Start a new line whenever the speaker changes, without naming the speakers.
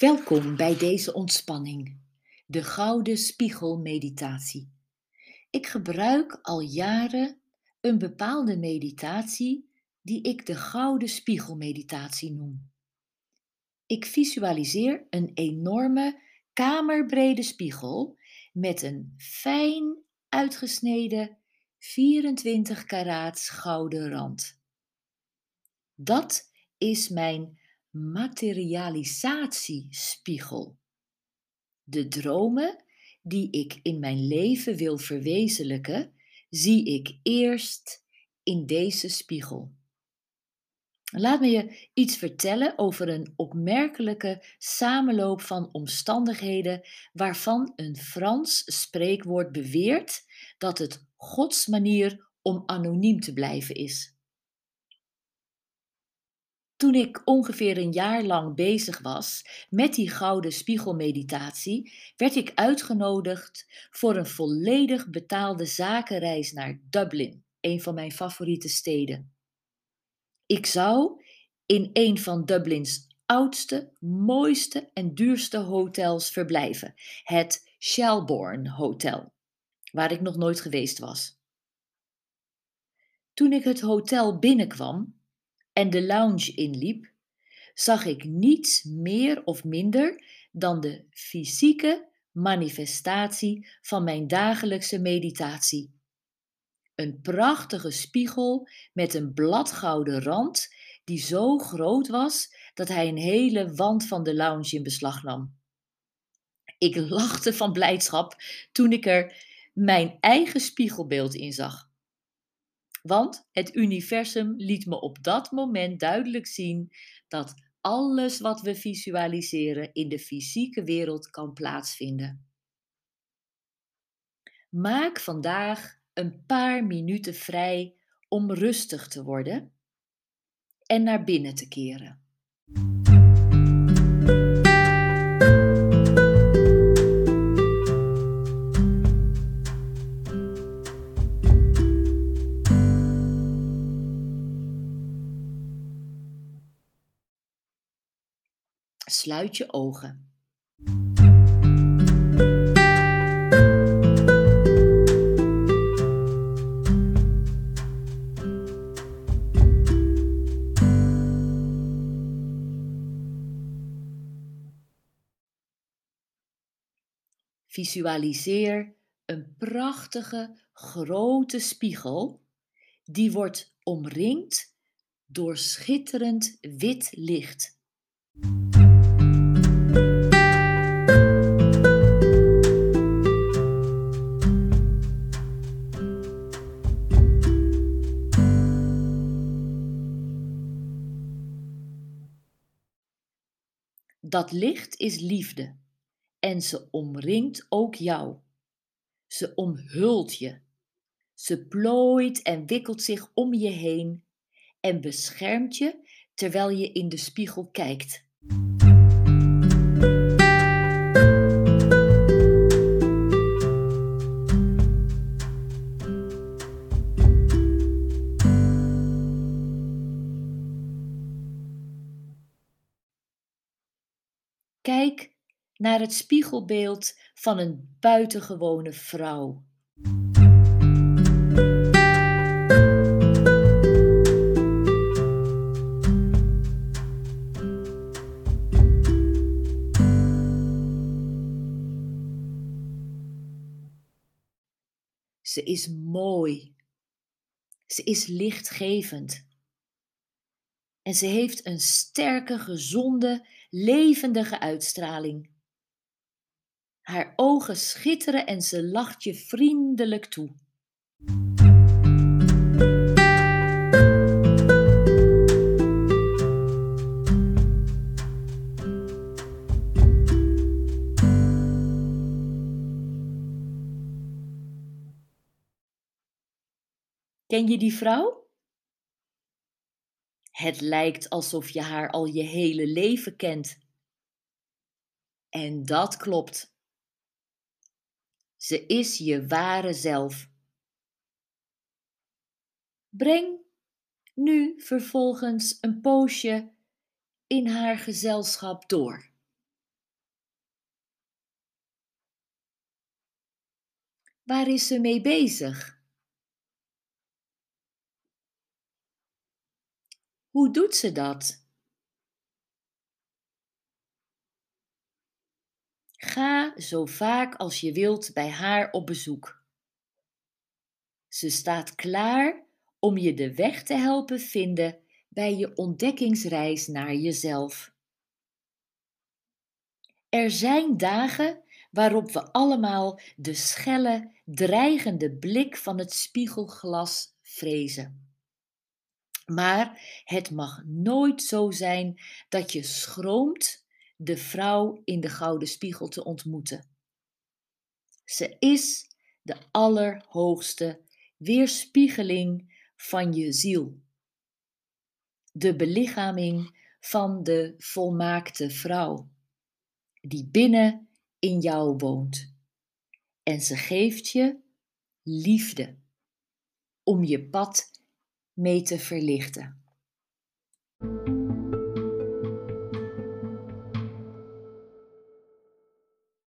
Welkom bij deze ontspanning, de Gouden Spiegel Meditatie. Ik gebruik al jaren een bepaalde meditatie die ik de Gouden Spiegel Meditatie noem. Ik visualiseer een enorme kamerbrede spiegel met een fijn uitgesneden 24 karaats gouden rand. Dat is mijn materialisatiespiegel. De dromen die ik in mijn leven wil verwezenlijken, zie ik eerst in deze spiegel. Laat me je iets vertellen over een opmerkelijke samenloop van omstandigheden waarvan een Frans spreekwoord beweert dat het Gods manier om anoniem te blijven is. Toen ik ongeveer een jaar lang bezig was met die gouden spiegelmeditatie, werd ik uitgenodigd voor een volledig betaalde zakenreis naar Dublin, een van mijn favoriete steden. Ik zou in een van Dublins oudste, mooiste en duurste hotels verblijven, het Shelbourne Hotel, waar ik nog nooit geweest was. Toen ik het hotel binnenkwam, en de lounge inliep, zag ik niets meer of minder dan de fysieke manifestatie van mijn dagelijkse meditatie. Een prachtige spiegel met een bladgouden rand die zo groot was dat hij een hele wand van de lounge in beslag nam. Ik lachte van blijdschap toen ik er mijn eigen spiegelbeeld in zag. Want het universum liet me op dat moment duidelijk zien dat alles wat we visualiseren in de fysieke wereld kan plaatsvinden. Maak vandaag een paar minuten vrij om rustig te worden en naar binnen te keren. Sluit je ogen. Visualiseer een prachtige grote spiegel die wordt omringd door schitterend wit licht. Dat licht is liefde en ze omringt ook jou. Ze omhult je. Ze plooit en wikkelt zich om je heen en beschermt je terwijl je in de spiegel kijkt. Kijk naar het spiegelbeeld van een buitengewone vrouw. Ze is mooi. Ze is lichtgevend. En ze heeft een sterke, gezonde, levendige uitstraling. Haar ogen schitteren en ze lacht je vriendelijk toe. Ken je die vrouw? Het lijkt alsof je haar al je hele leven kent. En dat klopt. Ze is je ware zelf. Breng nu vervolgens een poosje in haar gezelschap door. Waar is ze mee bezig? Hoe doet ze dat? Ga zo vaak als je wilt bij haar op bezoek. Ze staat klaar om je de weg te helpen vinden bij je ontdekkingsreis naar jezelf. Er zijn dagen waarop we allemaal de schelle, dreigende blik van het spiegelglas vrezen. Maar het mag nooit zo zijn dat je schroomt de vrouw in de gouden spiegel te ontmoeten. Ze is de allerhoogste weerspiegeling van je ziel. De belichaming van de volmaakte vrouw, die binnen in jou woont. En ze geeft je liefde om je pad mee te verlichten.